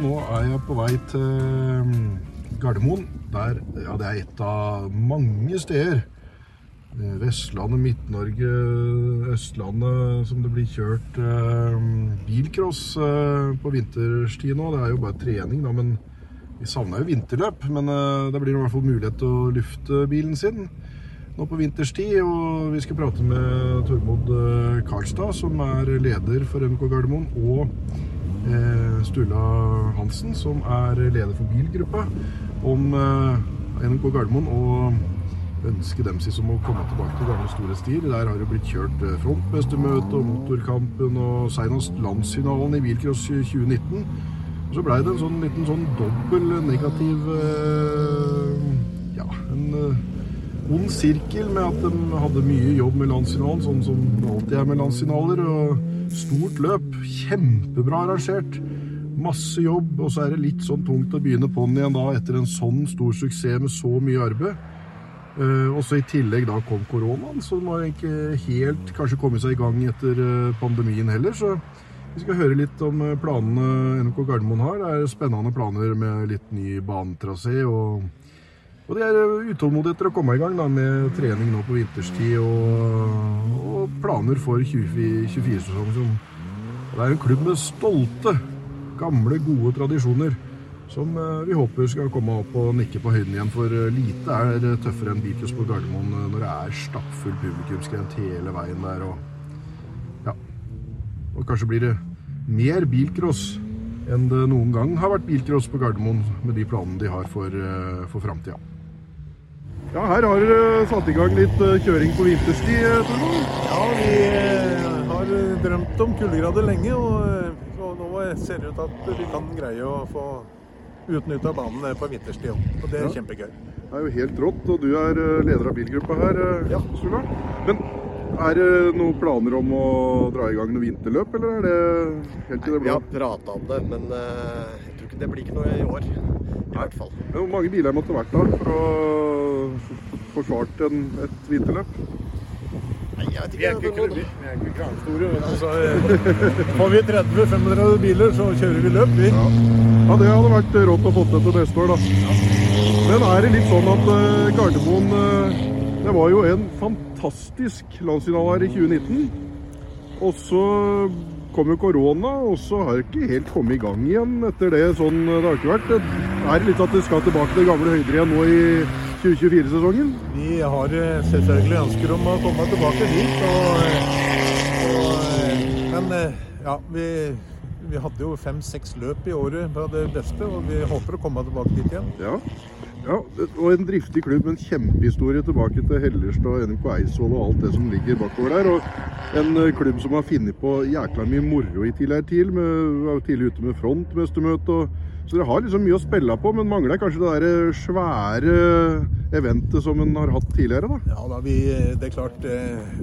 Nå er jeg på vei til mm, Gardermoen. Der, ja, det er et av mange steder. Eh, Vestlandet, Midt-Norge, Østlandet, som det blir kjørt eh, bilcross eh, på vinterstid nå. Det er jo bare trening, da, men vi savner jo vinterløp. Men eh, det blir i hvert fall mulighet til å lufte bilen sin nå på vinterstid. Og vi skal prate med Tormod eh, Karlstad, som er leder for MK Gardermoen, og Sturla Hansen, som er leder for bilgruppa, om eh, NK Gardermoen og ønske dem seg som å komme tilbake til gamle store stil. Der har det blitt kjørt eh, frontmestermøte og motorkampen og senest landsfinalen i bilcross 2019. Og så blei det en sånn liten sånn dobbel negativ eh, Ja, en eh, ond sirkel med at de hadde mye jobb med landsfinalen, sånn som det alltid er med landsfinaler. Og stort løp. Kjempebra arrangert. Masse jobb, og så er det litt sånn tungt å begynne på'n igjen da etter en sånn stor suksess med så mye arbeid. Uh, og så I tillegg da kom koronaen, så den har ikke helt kanskje kommet seg i gang etter uh, pandemien heller. Så vi skal høre litt om uh, planene NK Gardermoen har. Det er spennende planer med litt ny banetrasé. Og, og de er utålmodige etter å komme i gang da, med trening nå på vinterstid og, og planer for 24-sesongen. Det er en klubb med stolte, gamle, gode tradisjoner som eh, vi håper skal komme opp og nikke på høyden igjen. For eh, lite er tøffere enn bilcross på Gardermoen eh, når det er stappfull publikumsgrent hele veien der. Og, ja. og kanskje blir det mer bilcross enn det noen gang har vært bilcross på Gardermoen med de planene de har for, for framtida. Ja, her har dere satt i gang litt kjøring på vinterstid, Tormod? Ja, vi drømt om kuldegrader lenge, og, og nå ser det ut at vi kan greie å få utnytta banen på vinterstid òg. Og det er Ja. kjempegøy. Det er jo helt rått, og du er eh, leder av bilgruppa her, eh, Ja. Sula. Men er det noen planer om å dra i gang noe vinterløp, eller er det helt til det Vi blå? har prata om det, men eh, jeg tror ikke det blir ikke noe i år. I hvert fall. Hvor mange biler måtte vært da for å få svart en, et vinterløp? Nei, jeg vet Vi er ikke. ikke, vi er ikke kranstore. vet du, Så eh, får vi 30-35 biler, så kjører vi løp, vi. Ja. ja, det hadde vært rått å få til til neste år, da. Men er det litt sånn at eh, Gardermoen eh, Det var jo en fantastisk landsfinale her i 2019. Og så kom jo korona, og så har det ikke helt kommet i gang igjen etter det. Sånn det har ikke vært. Det Er litt litt at det skal tilbake til gamle høyder igjen nå i 2024-sesongen? Vi har eh, selvfølgelig ønsker om å komme tilbake dit. Og, eh, og, eh, men ja, vi, vi hadde jo fem-seks løp i året på det beste, og vi håper å komme tilbake dit igjen. Ja. ja. Og en driftig klubb med en kjempehistorie tilbake til Hellerstad, NMK Eidsvoll og alt det som ligger bakover der. Og en klubb som har funnet på jækla mye moro i tidligere tid. Med, var tidlig ute med frontmestermøte. og så dere har liksom mye å spille på, men mangler kanskje det der svære eventet som en har hatt tidligere, da? Ja da, vi, det er klart eh,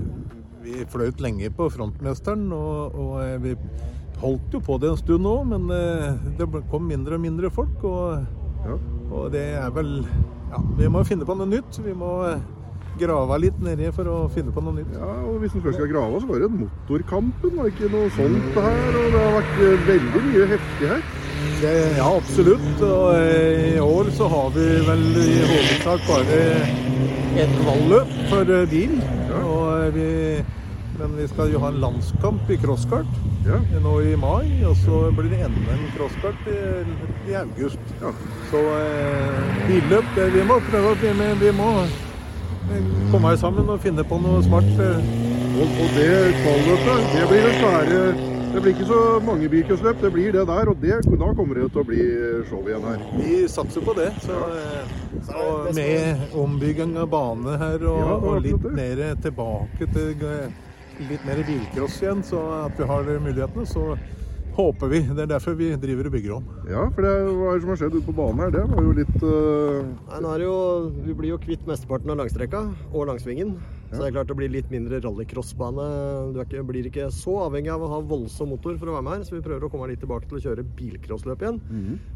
Vi fløyt lenge på frontmesteren, og, og eh, vi holdt jo på det en stund òg, men eh, det kom mindre og mindre folk. Og, Ja. og det er vel Ja, vi må finne på noe nytt. Vi må eh, grave litt nedi for å finne på noe nytt. Ja, og Hvis en først skal grave, så var det Motorkampen. og ikke noe sånt her? Og det har vært eh, veldig mye heftig her. Det, ja, absolutt. Og eh, i år så har vi vel i hovedsak bare ett kvalløp for eh, bil. Og eh, vi, men vi skal jo ha en landskamp i crosskart Ja. nå i mai. Og så blir det enda en crosskart i, i august. ja. Så eh, billøp det, Vi må prøve å bli med. Vi må komme komme sammen og finne på noe smart. Og, og det kvalløpet, det blir jo svære Det blir ikke så mange bilcrossløp, det blir det der. Og det, da kommer det til å bli show igjen her. Vi satser på det. Så, så med ombygging av bane her og, Ja, og litt mer tilbake til litt mer bilcross igjen, så at vi har mulighetene, så håper vi. Det er derfor vi driver og bygger om. Ja, for det hva er det som har skjedd ute på banen her, det var jo litt uh... Nei, nå er det jo, vi blir jo kvitt mesteparten av langstrekka og langsvingen. Så det er klart det blir litt mindre rallycrossbane. Du er ikke, blir ikke så avhengig av å ha voldsom motor for å være med her, så vi prøver å komme litt tilbake til å kjøre bilcrossløp igjen.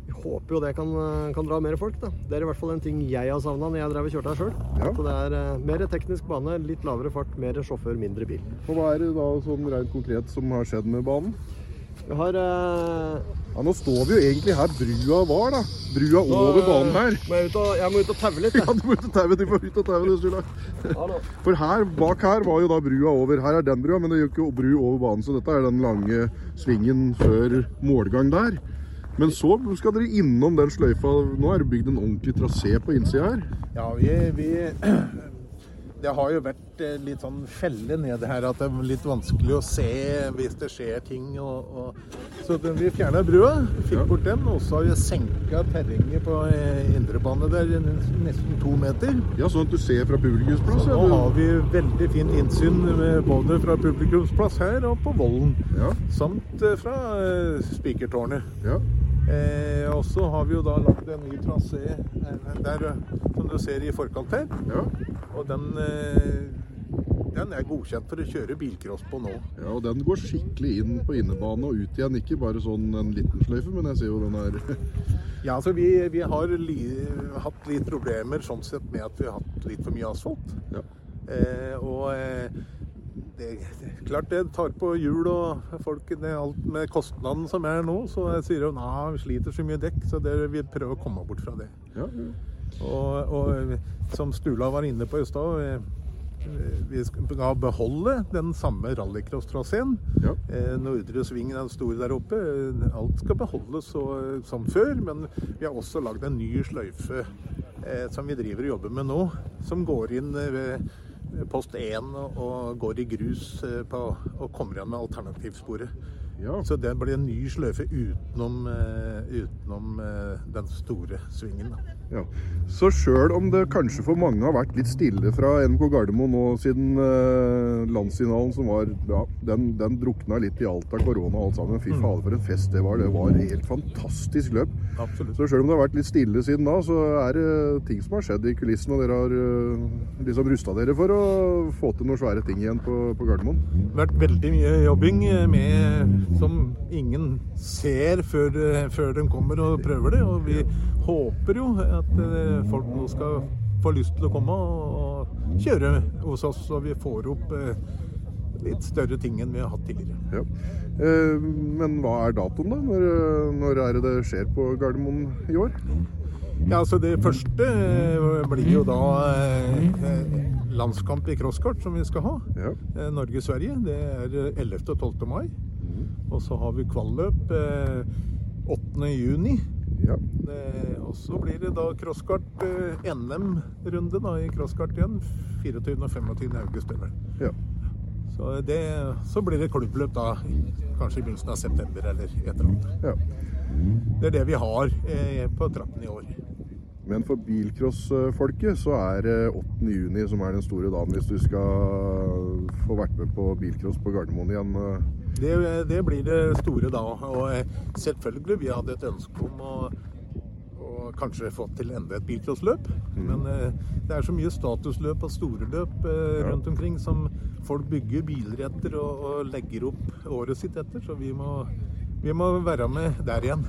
Vi håper jo det kan, kan dra mer folk, da. Det er i hvert fall en ting jeg har savna når jeg drev og kjørte her sjøl. Ja. Så det er eh, mer teknisk bane, litt lavere fart, mer sjåfør, mindre bil. Og hva er det da sånn rent konkret som har skjedd med banen? Vi har eh, Ja, Nå står vi jo egentlig her brua var, da. Brua over banen her. Må jeg, ut og, jeg må ut og taue litt. Ja, du må ut og taue. Du får ut og taue, du. Ja, nå. For her, bak her var jo da brua over. Her er den brua, men det gikk ikke bru over banen. Så dette er den lange svingen før målgang der. Men så skal dere innom den sløyfa. Nå er det bygd en ordentlig trasé på innsida her. Ja, vi, vi Det har jo vært eh, litt sånn felle nede her, at det er litt vanskelig å se hvis det skjer ting. Og, og, så vi fjerna brua, fikk bort den, og så har vi senka terrenget på eh, indrebane der nesten to meter. Ja, Sånn at du ser fra publikumsplass. Så Ja, nå har vi veldig fint innsyn med, både fra publikumsplass her og på Vollen. ja, Samt eh, fra eh, Spikertårnet. ja. Eh, og så har vi jo da lagd en ny trasé eh, der, eh, som du ser i forkant her. ja. Og den, eh, den er godkjent for å kjøre bilcross på nå. Ja, og den går skikkelig inn på innebane og ut igjen. Ikke bare sånn en liten sløyfe, men jeg ser jo den er Ja, altså vi, vi har li, hatt litt problemer sånn sett med at vi har hatt litt for mye asfalt. Ja. Eh, og det, klart det tar på hjul og folk det, er alt med kostnaden som er nå, så jeg sier jo nei, vi sliter så mye dekk, så det, vi prøver å komme bort fra det. Ja. Og, og som Stula var inne på i stad, eh, vi skal beholde den samme rallycross-traseen. ja. Eh, Nordre sving den store der oppe, alt skal beholdes så, som før. Men vi har også lagd en ny sløyfe eh, som vi driver og jobber med nå. Som går inn ved post 1 og, går i grus eh, på, og kommer igjen med alternativsporet. Ja. Så det blir en ny sløyfe utenom, eh, utenom eh, den store svingen. Da. Ja. Så sjøl om det kanskje for mange har vært litt stille fra NK Gardermoen nå siden eh, landsfinalen som var Ja, den, den drukna litt i alt av korona og alt sammen. Fy fader, for en fest det var. Det var et helt fantastisk løp. Absolutt. Så sjøl om det har vært litt stille siden da, så er det ting som har skjedd i kulissene, og dere har eh, liksom rusta dere for å få til noen svære ting igjen på, på Gardermoen. Det har vært veldig mye jobbing med, som ingen ser før, eh, før de kommer og prøver det. Og vi håper jo at eh, folk nå skal få lyst til å komme og, kjøre hos oss, så vi får opp eh, litt større ting enn vi har hatt tidligere. Ja. Eh, men hva er datoen, da? Når, når er det det skjer på Gardermoen i år? Ja, altså Det første blir jo da eh, landskamp i crosskart, som vi skal ha. Ja. Eh, Norge-Sverige. Det er eh, 11. og 12. mai. Og så har vi kvalløp eh, 8. juni. ja. Eh, og så blir det da crosskart eh, NM-runde da i crosskart igjen. 24. og 25. august. ja. Så, det, så blir det klubbløp da kanskje i begynnelsen av september eller et eller annet. ja. Det er det vi har eh, på trappen i år. Men for bilcrossfolket så er det 8. juni som er den store dagen hvis du skal få vært med på bilcross på Gardermoen igjen. Det, det blir det store da. Og eh, selvfølgelig, vi hadde et ønske om å, og kanskje få til enda et bilcrossløp. Men eh, det er så mye statusløp og store løp eh, Ja. rundt omkring som folk bygger biler etter og, og legger opp året sitt etter. Så vi må, vi må være med der igjen.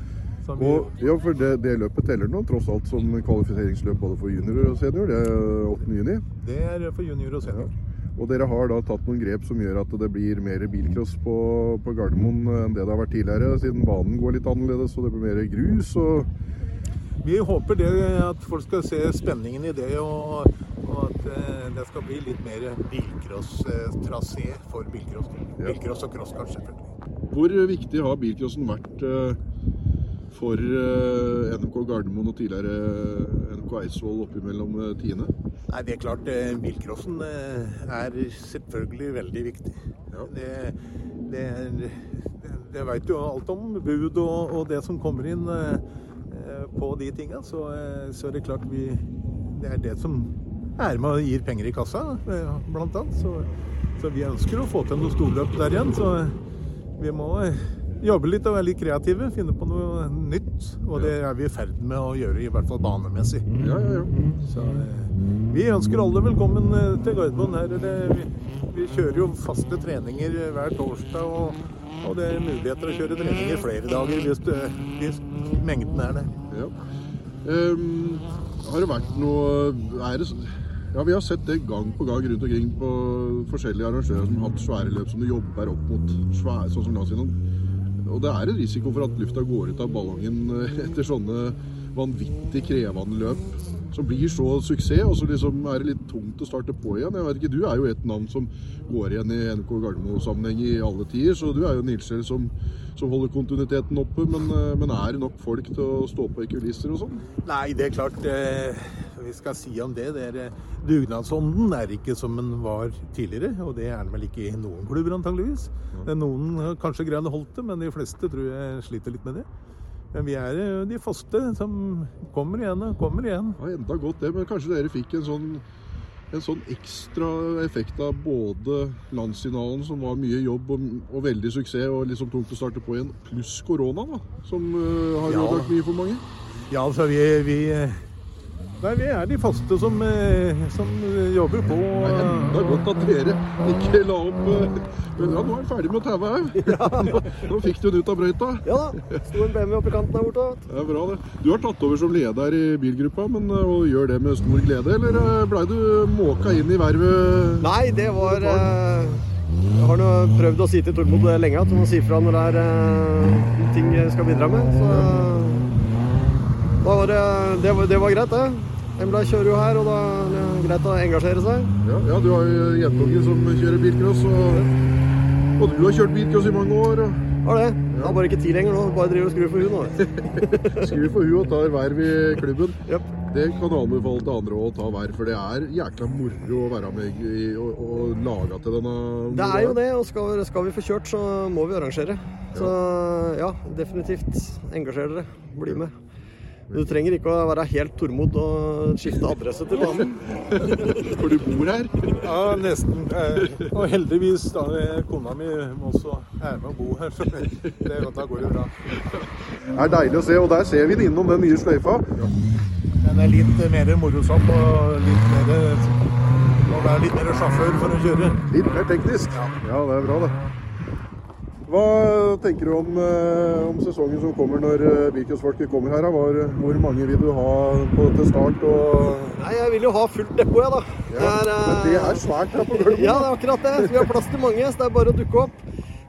Vi, Og ja, for det, det løpet teller nå tross alt som kvalifiseringsløp både for junior og senior. Det er 8. juni. det er for junior og senior. Og dere har da tatt noen grep som gjør at det blir mer bilcross på, på Gardermoen enn det det har vært tidligere, siden banen går litt annerledes og det blir mer grus. og Vi håper det at folk skal se spenningen i det, og, og at eh, det skal bli litt mer bilcross-trasé for bilcross. Bilcross og crosskart, selvfølgelig. Hvor viktig har bilcrossen vært eh, for eh, NMK Gardermoen og tidligere NMK Eidsvoll oppimellom mellom tiende? Nei, det er klart, eh, bilcrossen eh, er selvfølgelig veldig viktig. Ja. Det, det, det, det veit jo alt om. Bud og, og det som kommer inn eh, eh, på de tinga. Så, eh, så er det klart vi Det er det som er med og gir penger i kassa, eh, blant annet. Så, så vi ønsker å få til noe storløp der igjen. Så vi må eh, jobbe litt og være litt kreative. Finne på noe nytt. Og det er vi i ferd med å gjøre, i hvert fall banemessig. Ja, ja, ja. Så eh, vi ønsker alle velkommen eh, til Gardermoen. Her er det, vi, vi kjører jo faste treninger eh, hver torsdag, og, og det er muligheter å kjøre treninger flere dager hvis, det, hvis mengden er der. ja. Um, har det vært noe er det, Ja, vi har sett det gang på gang rundt omkring på forskjellige arrangører som har hatt svære løp som du jobber opp mot svære, sånn som landsgjennom. Og det er en risiko for at lufta går ut av ballongen eh, etter sånne vanvittig krevende løp som blir så suksess, og så liksom er det litt tungt å starte på igjen. Jeg vet ikke, Du er jo et navn som går igjen i NK Gardermo-sammenheng i alle tider, så du er jo en ildsjel som, som holder kontinuiteten oppe. Men, eh, men, er det nok folk til å stå på i kulisser og sånn? Nei, det er klart. Eh, vi skal si om det. det er, eh, dugnadsånden er ikke som den var tidligere, og det er den vel ikke i noen klubber antageligvis. Det er noen kanskje greier å holde det, men de fleste tror jeg sliter litt med det. Men vi er jo de faste som kommer igjen og kommer igjen. Ja, Enda godt det, men kanskje dere fikk en sånn, en sånn ekstra effekt av både landsfinalen, som var mye jobb og, og, veldig suksess og liksom tungt å starte på igjen, pluss korona, da, som uh, har ja. mye for mange? Ja, altså vi, vi Nei, vi er de faste som, eh, som jobber på. Det er godt at dere ikke la opp eh, Men ja, nå er han ferdig med å taue Ja. Nå, nå, fikk du den ut av brøyta. Ja da. Sto en BMW oppi kanten der borte. Det er bra, det. Du har tatt over som leder i bilgruppa, men eh, og gjør det med stor glede, eller blei du måka inn i vervet? Nei, det var Jeg har nå prøvd å si til Tormod lenge at må si fra når det er ting jeg skal bidra med. Så da var det, det, var, det var greit, det. Embla kjører jo her, og da er det greit å engasjere seg. Ja, ja du har jo jentungen som kjører bilcross, og, og, du har kjørt bilcross i mange år. Og... Har det. Ja. Har bare ikke tid lenger nå. Bare driver og skrur for hun nå. skrur for hun og tar verv i klubben. Yep. Det kan anbefale til andre å ta verv, for det er jækla moro å være med i, og, og lage til denne Det er jo det, og skal, skal, vi få kjørt, så må vi arrangere. Så ja, definitivt engasjer dere. Bli med. Du trenger ikke å være helt Tormod og skifte adresse til banen. For du bor her? Ja, nesten. Eh, og heldigvis da kona mi også er med å bo her, så det, da går det bra. Det er deilig å se, og der ser vi den innom den nye sløyfa. Den er litt mer morosom og litt mer må det er litt mer sjåfør for å kjøre. Litt mer teknisk? Ja, ja det er bra, det. Hva tenker du om, eh, om sesongen som kommer når Birkensfolket bilcrossfolket kommer her? Hvor, hvor, mange vil du ha på, til start? Og... Nei, Jeg vil jo ha fullt depot, jeg, da. Ja, det er, men det er svært her på Gardermoen? Ja, det er akkurat det. vi har plass til mange, så det er bare å dukke opp.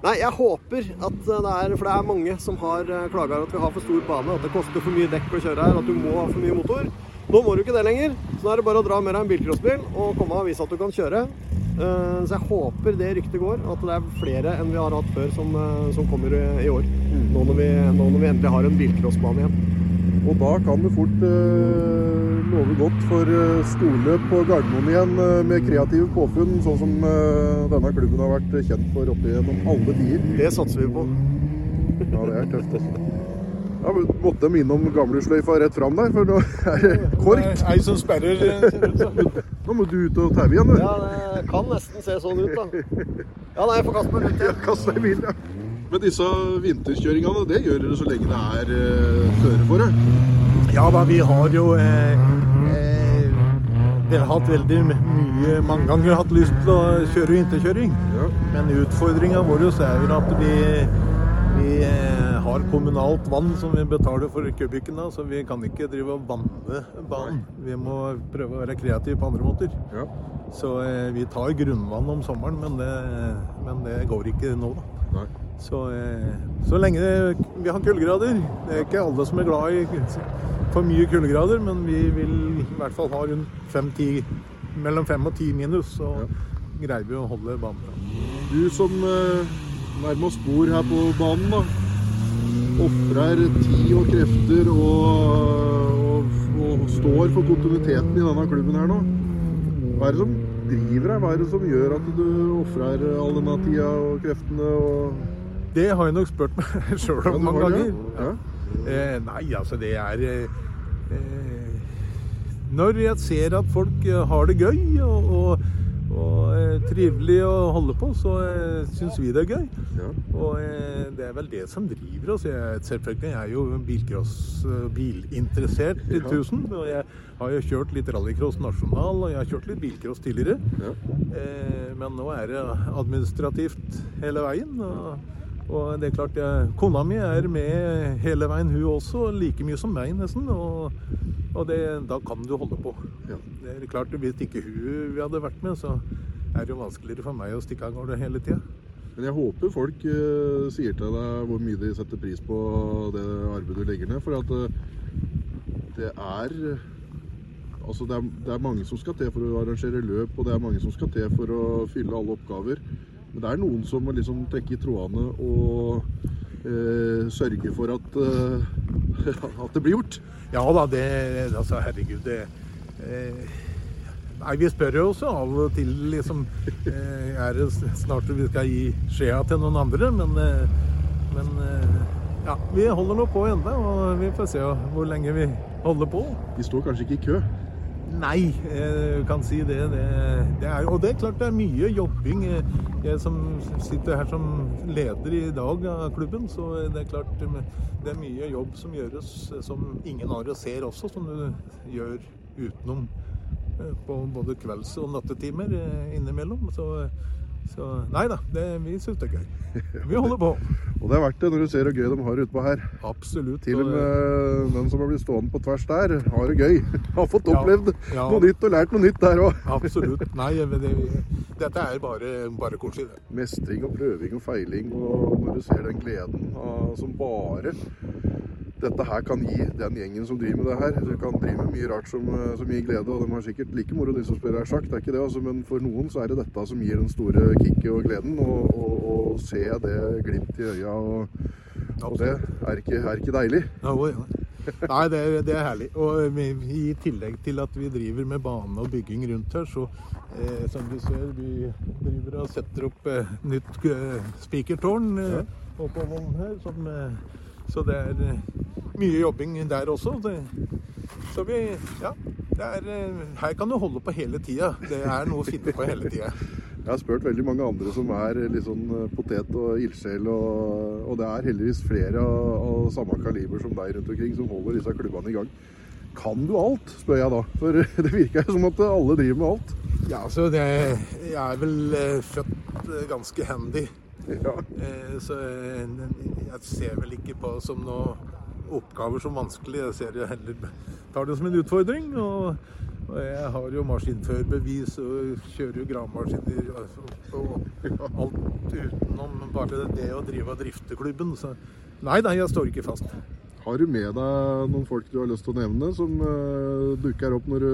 Nei, jeg håper at det er For det er mange som har klaga at vi har for stor bane, at det koster for mye dekk å kjøre her, at du må ha for mye motor. Nå må du ikke det lenger. Så nå er det bare å dra med deg en bilcrossbil og komme og vise at du kan kjøre. Eh, så jeg håper det ryktet går, at det er flere enn vi har hatt før som, eh, som kommer i år. Mm. Nå, når vi, nå, når vi, endelig har en bilcrossbane igjen. Og da kan det fort eh, love godt for uh, storløp på Gardermoen igjen med kreative påfunn, sånn som eh, denne klubben har vært kjent for opp gjennom alle tider. Det satser vi på. ja, det er tøft. altså. Ja, måtte de innom gamlesløyfa rett fram der, for nå er det kork. Ei som sperrer. ser ut som. Nå må du ut og taue igjen, du. Ja, det kan nesten se sånn ut, da. Ja, nei, jeg får kaste meg rundt igjen. Kaste deg i bilen, ja. Men disse vinterkjøringene, det gjør dere så lenge det er eh, føre for det? Ja da, vi har jo eh, eh, Vi har hatt veldig mye Mange ganger hatt lyst til å kjøre vinterkjøring. Ja. Men utfordringa vår er jo at vi, vi eh, har kommunalt vann som vi betaler for kubikken av, så vi kan ikke drive og vanne banen. Vi må prøve å være kreative på andre måter. Ja. Så eh, vi tar grunnvann om sommeren, men det, men det går ikke nå, da. Så, eh, så, lenge vi har kuldegrader Det er ikke alle som er glad i for mye kuldegrader, men vi vil i hvert fall ha rundt 5-10, mellom 5 og 10 minus, så ja. greier vi å holde banen. Du som eh, nærmest bor her på banen, da ofrer tid og krefter og, og, og, står for kontinuiteten i denne klubben her nå. Hva er det som driver deg? Hva er det som gjør at du ofrer all denne tida og kreftene? Og... Det har jeg nok spurt meg sjøl om ja, mange ganger. Ja. Eh, nei, altså det er eh, Når jeg ser at folk har det gøy og, og og eh, trivelig å holde på, så eh, syns vi det er gøy. Ja. Og eh, det er vel det som driver oss. Jeg, selvfølgelig jeg er jo bilcross, eh, bilinteressert til ja. tusen. Og jeg har jo kjørt litt rallycross nasjonal, og jeg har kjørt litt bilcross tidligere. Ja. Eh, men nå er det administrativt hele veien. og og det er klart, Kona mi er med hele veien, hun også. Like mye som meg, nesten. Og, og det, da kan du holde på. Ja. Det er klart, Hvis ikke hun vi hadde vært med, så er det jo vanskeligere for meg å stikke av gårde hele tida. Men jeg håper folk uh, sier til deg hvor mye de setter pris på det arbeidet du legger ned. For at uh, det er Altså det er, det er mange som skal til for å arrangere løp, og det er mange som skal til for å fylle alle oppgaver. Men det er noen som må liksom trekke i trådene og eh, sørge for at, eh, at det blir gjort. Ja da, det Altså, herregud, det eh, Nei, vi spør jo også av og til liksom eh, Er det snart vi skal gi skjea til noen andre? Men, eh, men eh, ja, vi holder nå på ennå, og vi får se hvor lenge vi holder på. De står kanskje ikke i kø. Nei, jeg kan si det. det, det er, og det er klart det er mye jobbing. Jeg som sitter her som leder i dag av klubben, så det er klart det er mye jobb som gjøres som ingen andre ser også, som du gjør utenom eh, på både kvelds- og nattetimer eh, innimellom. Så, så nei da, det, vi syns det er gøy. Vi holder på. Og det er verdt det når du ser hvor gøy de har utpå her. Absolutt. Til og med den som har blitt stående på tvers der, har det gøy. Har fått opplevd ja. noe nytt og lært noe nytt der òg. Absolutt. Nei, det, dette er bare, bare koselig, det. Mestring og prøving og feiling, og når du ser den gleden som bare dette her kan gi den gjengen som driver med det her. Du kan drive med mye rart som, eh, som gir glede, og de har sikkert like moro de som spiller sjakk, det er ikke det, altså, men for noen så er det dette som gir den store kicket og gleden, og, og, og se det glimt i øya, og, og det er ikke, er ikke deilig. Ja, ja. Nei, det er, det er herlig. Og i tillegg til at vi driver med bane og bygging rundt her, så eh, som du ser, vi driver og setter opp eh, nytt eh, spikertårn eh, oppå her. Som, eh, så det er eh, mye jobbing der også. Det, så vi Ja. Det er, eh, her kan du holde på hele tida. Det er noe å finne på hele tida. Jeg har spurt veldig mange andre som er litt sånn eh, potet og ildsjel, og, og det er heldigvis flere av, av samme kaliber som deg rundt omkring som holder disse klubbene i gang. Kan du alt, spør jeg da. For det virker jo som at alle driver med alt. Ja, så det, jeg er vel eh, født eh, ganske handy. Ja. Eh, Så eh, jeg ser vel ikke på som noen oppgaver som vanskelig. Jeg ser det heller tar det som en utfordring. Og, og jeg har jo maskinførerbevis og kjører jo gravemaskiner og, alt utenom bare det å drive og drifte klubben. Så nei da, jeg står ikke fast. Har du med deg noen folk du har lyst til å nevne, som uh, dukker opp når du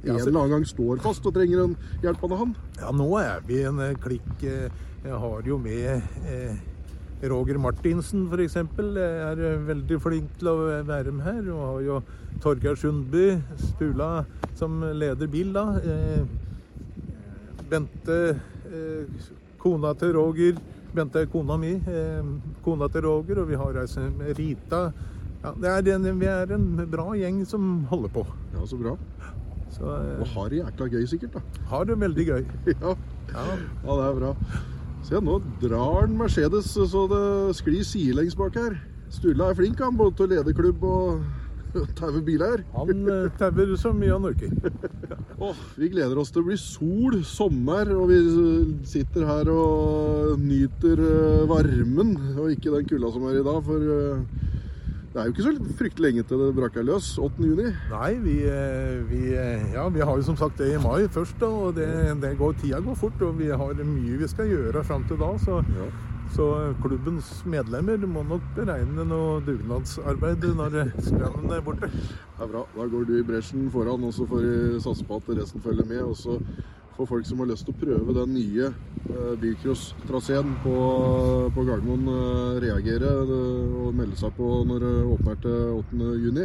en eller annen gang står fast og trenger en hjelpende hånd? Ja, nå er vi en klikk. Jeg har jo med eh, Roger Martinsen f.eks. er eh, veldig flink til å være med her. Og har jo Torgeir Sundby, Stula, som leder bil, da. Eh, Bente, eh, kona til Roger. Bente er kona mi. Kona til Roger, og vi har ei som Rita. Ja, det er en, vi er en bra gjeng som holder på. Ja, så bra. Så Og har det jækla gøy sikkert, da. har det veldig gøy. Ja, Ja. ja det er bra. Se, nå drar den Mercedes så det sklir sidelengs bak her. Sturla er flink, han, både til å lede klubb og taue biler. Han eh, tauer så mye han orker. Åh, vi gleder oss til å bli sol, sommer, og vi sitter her og nyter eh, varmen, og ikke den kulda som er i dag, for eh, det er jo ikke så fryktelig lenge til det braker løs, 8. juni. Nei, vi, eh, vi, eh, ja, vi har jo som sagt det i mai først, da, og det, det går, tida går fort. Og vi har mye vi skal gjøre fram til da. Så, Ja. så klubbens medlemmer må nok beregne noe dugnadsarbeid når snøen er borte. Det er bra. Da går du i bresjen foran, og så får vi satse på at resten følger med. Og så får folk som har lyst til å prøve den nye uh, bilcross-traseen på, på Gardermoen, eh, reagere eh, og melde seg på når det åpner til 8. juni.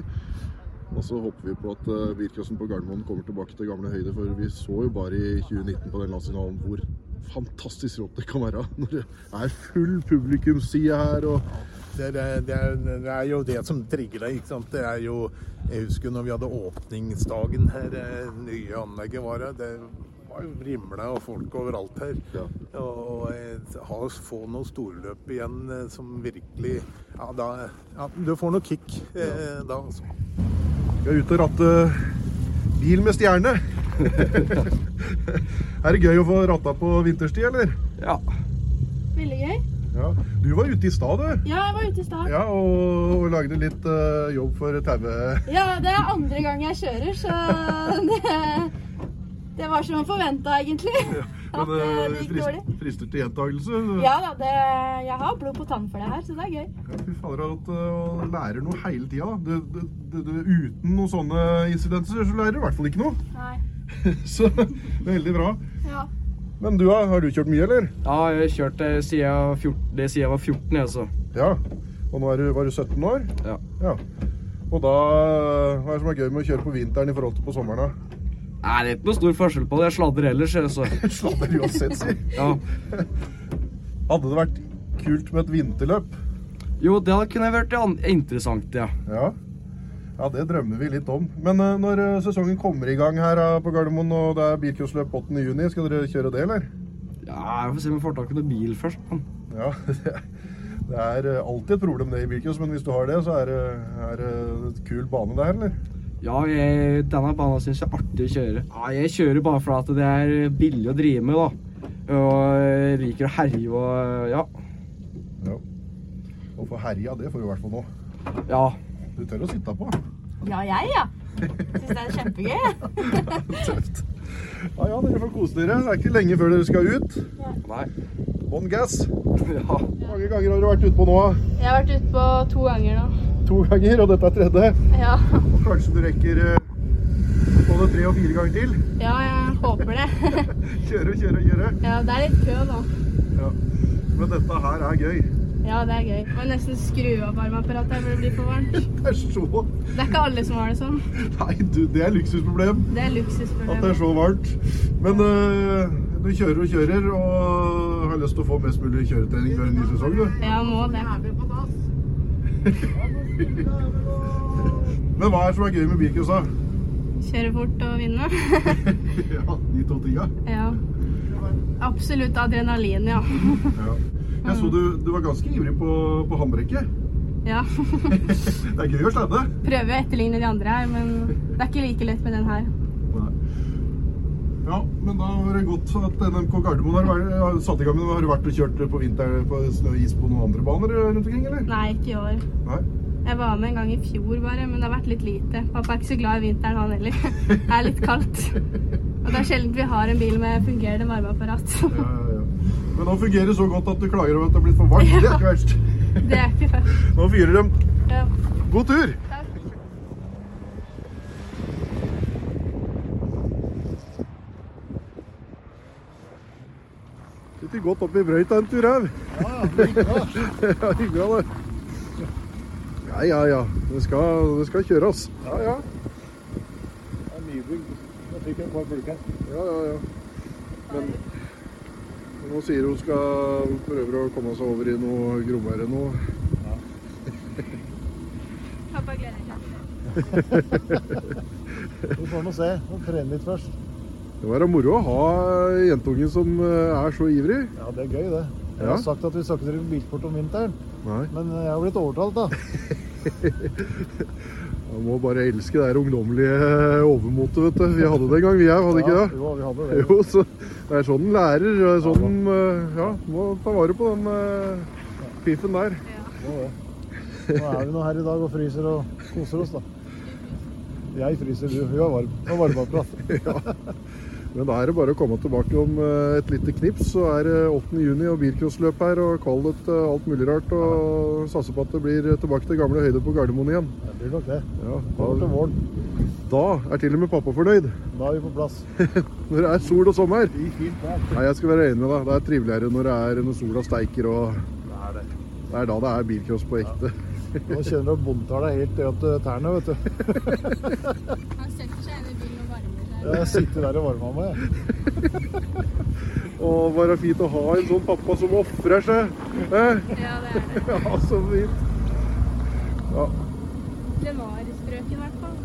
Og så håper vi på at bilcrossen på Gardermoen kommer tilbake til gamle høyder. For vi så jo bare i 2019 på den landsfinalen hvor fantastisk rått det kan være når det er full publikumsside her. og Det er, det, er, det er jo det som trigger deg. ikke sant? Det er jo, Jeg husker når vi hadde åpningsdagen her, det nye anlegget var her. Det var jo vrimla av folk overalt her. Ja. Og eh, ha, få noe storløp igjen eh, som virkelig Ja, da ja, Du får noe kick eh, da, altså. Vi er ute og ratte bil med stjerne. er det gøy å få ratta på vinterstid, eller? Ja. Veldig gøy. Ja. Du var ute i stad, du. Ja, jeg var ute i stad. Ja, og, og lagde litt uh, jobb for taue... Ja, det er andre gang jeg kjører, så det, Det var som forventa, egentlig. At Men eh, eh, det gikk frist, dårlig. frister til gjentakelse. Ja da, det, jeg har blod på tann for det her, så det er gøy. Ja, Fy fader, at du lærer noe hele tida. da. Det, det, det, det, uten noen sånne incidenser, så lærer du i hvert fall ikke noe. Nei. Så veldig bra. Ja. Men du. Har du kjørt mye, eller? Ja, jeg har kjørt det siden jeg var 14, det siden jeg var 14, altså. Ja. Og nå er du, var du 17 år? Ja. ja. Og da Hva er det som er gøy med å kjøre på vinteren i forhold til på sommeren? da? Nei, det er ikke noe stor forskjell på det. Jeg sladrer ellers, jeg, så. Sladder uansett, si. Ja. Hadde det vært kult med et vinterløp? Jo, det kunne vært interessant, ja. Ja. Ja, det drømmer vi litt om. Men uh, når eh, sesongen kommer i gang her uh, på Gardermoen, og det er bilcrossløp 8. juni, skal dere kjøre det, eller? Ja, jeg får se om jeg får tak i noe bil først. Man. Ja, det, det er alltid et problem det i bilcross, men hvis du har det, så er det er det et kul bane det her, eller? Ja, jeg, denne banen syns jeg er artig å kjøre. Ja, jeg kjører bare fordi det er billig å drive med, da. Og jeg liker å herje og ja. Ja. Og for herja, det får du i hvert fall nå. Ja. Du tør å sitte på. ja, jeg, ja. Syns det er kjempegøy. Tøft. Ja, ja, dere får kose dere. Det er ikke lenge før dere skal ut. Nei. Bånn gass. Ja. Hvor mange ganger har du vært ute på nå? Jeg har vært ute på to ganger nå. To ganger, og dette er tredje. Ja, Og kanskje du rekker eh, både tre og fire ganger til. ja jeg håper det. Kjøre, kjøre, kjøre. Ja, det er litt kø nå. Ja. Men dette her er gøy. Ja, det er gøy. Må nesten skru av varmeapparatet for det blir for varmt. Det er så Det er ikke alle som har det sånn. Nei, du, det er luksusproblem Det er at det er så varmt. Men eh, du kjører og kjører, og har lyst til å få mest mulig kjøretrening før en ny sesong, du. Ja, må det. Men hva er det som er gøy med bilcross, da? Kjøre fort og vinne. ja, de to tinga. Ja. Absolutt adrenalin, ja. Ja. Jeg så du, du var ganske ivrig på, på håndbrekket. Ja. Det er gøy å sladde. Prøver å etterligne de andre her, men det er ikke like lett med den her. Ja, men da var det godt at NMK Gardermoen har, har satt i gang. Har du vært og kjørt på vinter på snø og is på noen andre baner rundt omkring, eller? Nei, ikke i år. Nei? Jeg var med en gang i fjor bare, men det har vært litt lite. Pappa er ikke så glad i vinteren han heller. Det er litt kaldt. Og det er sjelden vi har en bil med fungerende varmeapparat. Ja, ja, ja. Men nå fungerer det så godt at du klager over at det har blitt for varmt. Det er ikke verst. Det er ikke verst. Nå fyrer de. Ja. God tur! Takk. Sitter godt oppi brøyta en tur her. Ja, hyggelig da. Ja, ja, ja. Det skal, det skal kjøres. Ja, ja. Det er nybygd. Jeg fikk en par fluker. Ja, ja, ja. Men nå sier hun skal prøve å komme seg over i noe grommere nå. Pappa gleder seg. Vi får nå se. Må trene litt først. Det var være moro å ha jentungen som eh, er så ivrig. Ja, det er gøy, det. Jeg Ja. har sagt at vi skal ikke drive bilsport om vinteren, Nei, men jeg har blitt overtalt, da. man må bare elske det ungdommelige overmotet, vet du. Vi hadde det en gang, vi òg, hadde ikke Ja, det? Jo, vi hadde det. Jo, så det er sånn en lærer. Sånn, eh, ja, må ta vare på den eh, piffen der. Ja. Nå er vi nå her i dag og fryser og koser oss, da. Jeg fryser, du. Hun har varm. Varmeapparat. Men da er det bare å komme tilbake om eh, et lite knips, så er det 8. juni og bilcrossløp her, og kvalit uh, alt mulig rart, og satser på at det blir tilbake til gamle høyder på Gardermoen igjen. Det blir nok det. Ja, da, da er til og med pappa fornøyd, Da er vi på plass. når det er sol og sommer. Fint. Nei, jeg skal være enig med deg. Det er triveligere når det er når sola steiker, og Det er det. det er da det er bilcross på ekte. Nå kjenner du at bonden tar deg helt ned til tærne, vet du. Han setter seg inn i bilen Jeg sitter der og varmer meg. Å, Og bare fint å ha en sånn pappa som ofrer seg. Eh? Ja, det er det. Ja, så fint. Ja, Den var i strøken i hvert fall.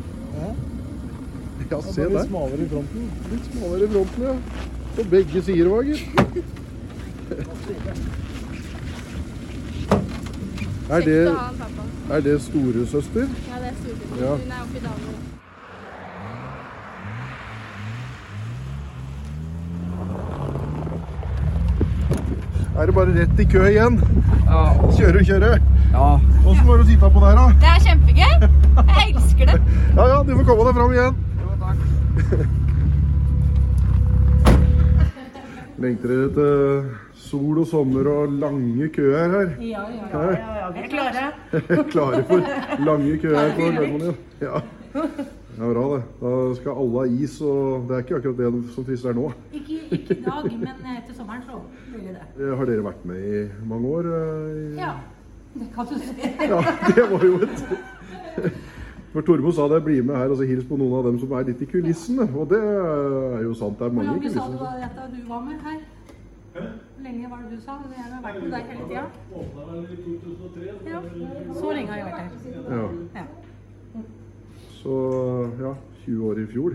Ja. ja Det se der. litt smalere i fronten. Litt smalere i fronten, ja. På begge sider, gitt. Er det, er det storesøster? Ja, det er storesøster. Ja. Hun er oppe i dalene. Er det bare rett i kø igjen? Ja. Kjøre, kjøre. ja. Åssen var det å sitte på der, da? Det er kjempegøy. Jeg elsker det. Ja, ja, du får komme deg fram igjen. Jo, takk. Lengter dere til sol og sommer og lange køer her? Ja, ja, ja. Ja, ja. Vi er klare. Klare for lange køer på Gardermoen? Ja. Det er bra, det. Da skal alle ha is, og det er ikke akkurat det som frister nå. Ikke, ikke i dag, men eh, til sommeren så blir det det. Eh, Har dere vært med i mange år? eh, i- Ja, det kan du si. Ja, det var jo et For Tormod sa det, bli med her og så hils på noen av dem som er litt i kulissene. Og det er jo sant, det er mange i lenge sa du at du var med her? Hvor lenge var det du sa? Jeg har vært med deg hele tida. Ja, så lenge har jeg vært her. Ja. Ja. Så ja, 20 år i fjor.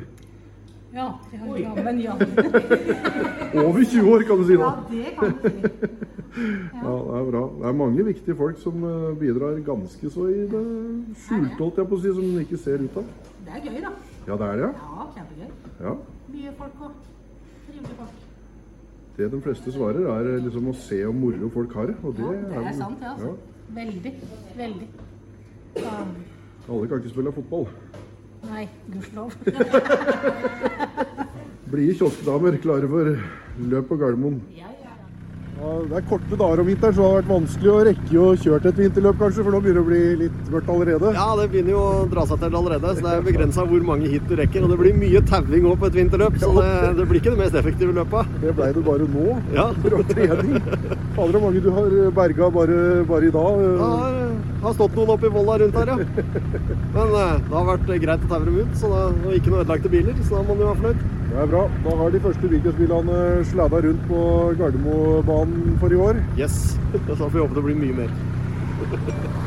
Ja, ja, men ja. Over 20 år, kan du si Ja, det kan du si. Ja, det er bra. Det er mange viktige folk som eh, bidrar ganske så i det skjulte, holdt jeg på å si, som man ikke ser ut av. Det er gøy, da. Ja, det er det, ja. Ja, kjempegøy. ja. Mye folk og trivelige folk. Det de fleste svarer, er eh, liksom å se hvor moro folk har det. Og det, Ja, det er er sant, det, altså. Veldig. Veldig. Så, Alle kan ikke spille fotball. Nei, gudskjelov. Blide kioskdamer klare for løp på Gardermoen. Ja, ja, ja. Ja, det er korte dager om vinteren, så det har vært vanskelig å rekke å kjøre et vinterløp, kanskje, for nå begynner det å bli litt mørkt allerede. Ja, det begynner jo å dra seg til allerede, så det er begrensa hvor mange hit du rekker. Og det blir mye tauing òg på et vinterløp, så det, det blir ikke det mest effektive løpet. Det blei det bare nå. Ja. Bra trening. Fader, hvor mange du har berga bare, bare i dag. Det har, stått noen oppe i Volda rundt her, ja. Men eh, det har vært greit å taue dem ut, så da, og ikke noe ødelagte biler, så da må man jo være fornøyd. Det er bra. Da har de første Viken-bilene sladda rundt på Gardermobanen for i år. Yes. Så får vi håpe det blir mye mer.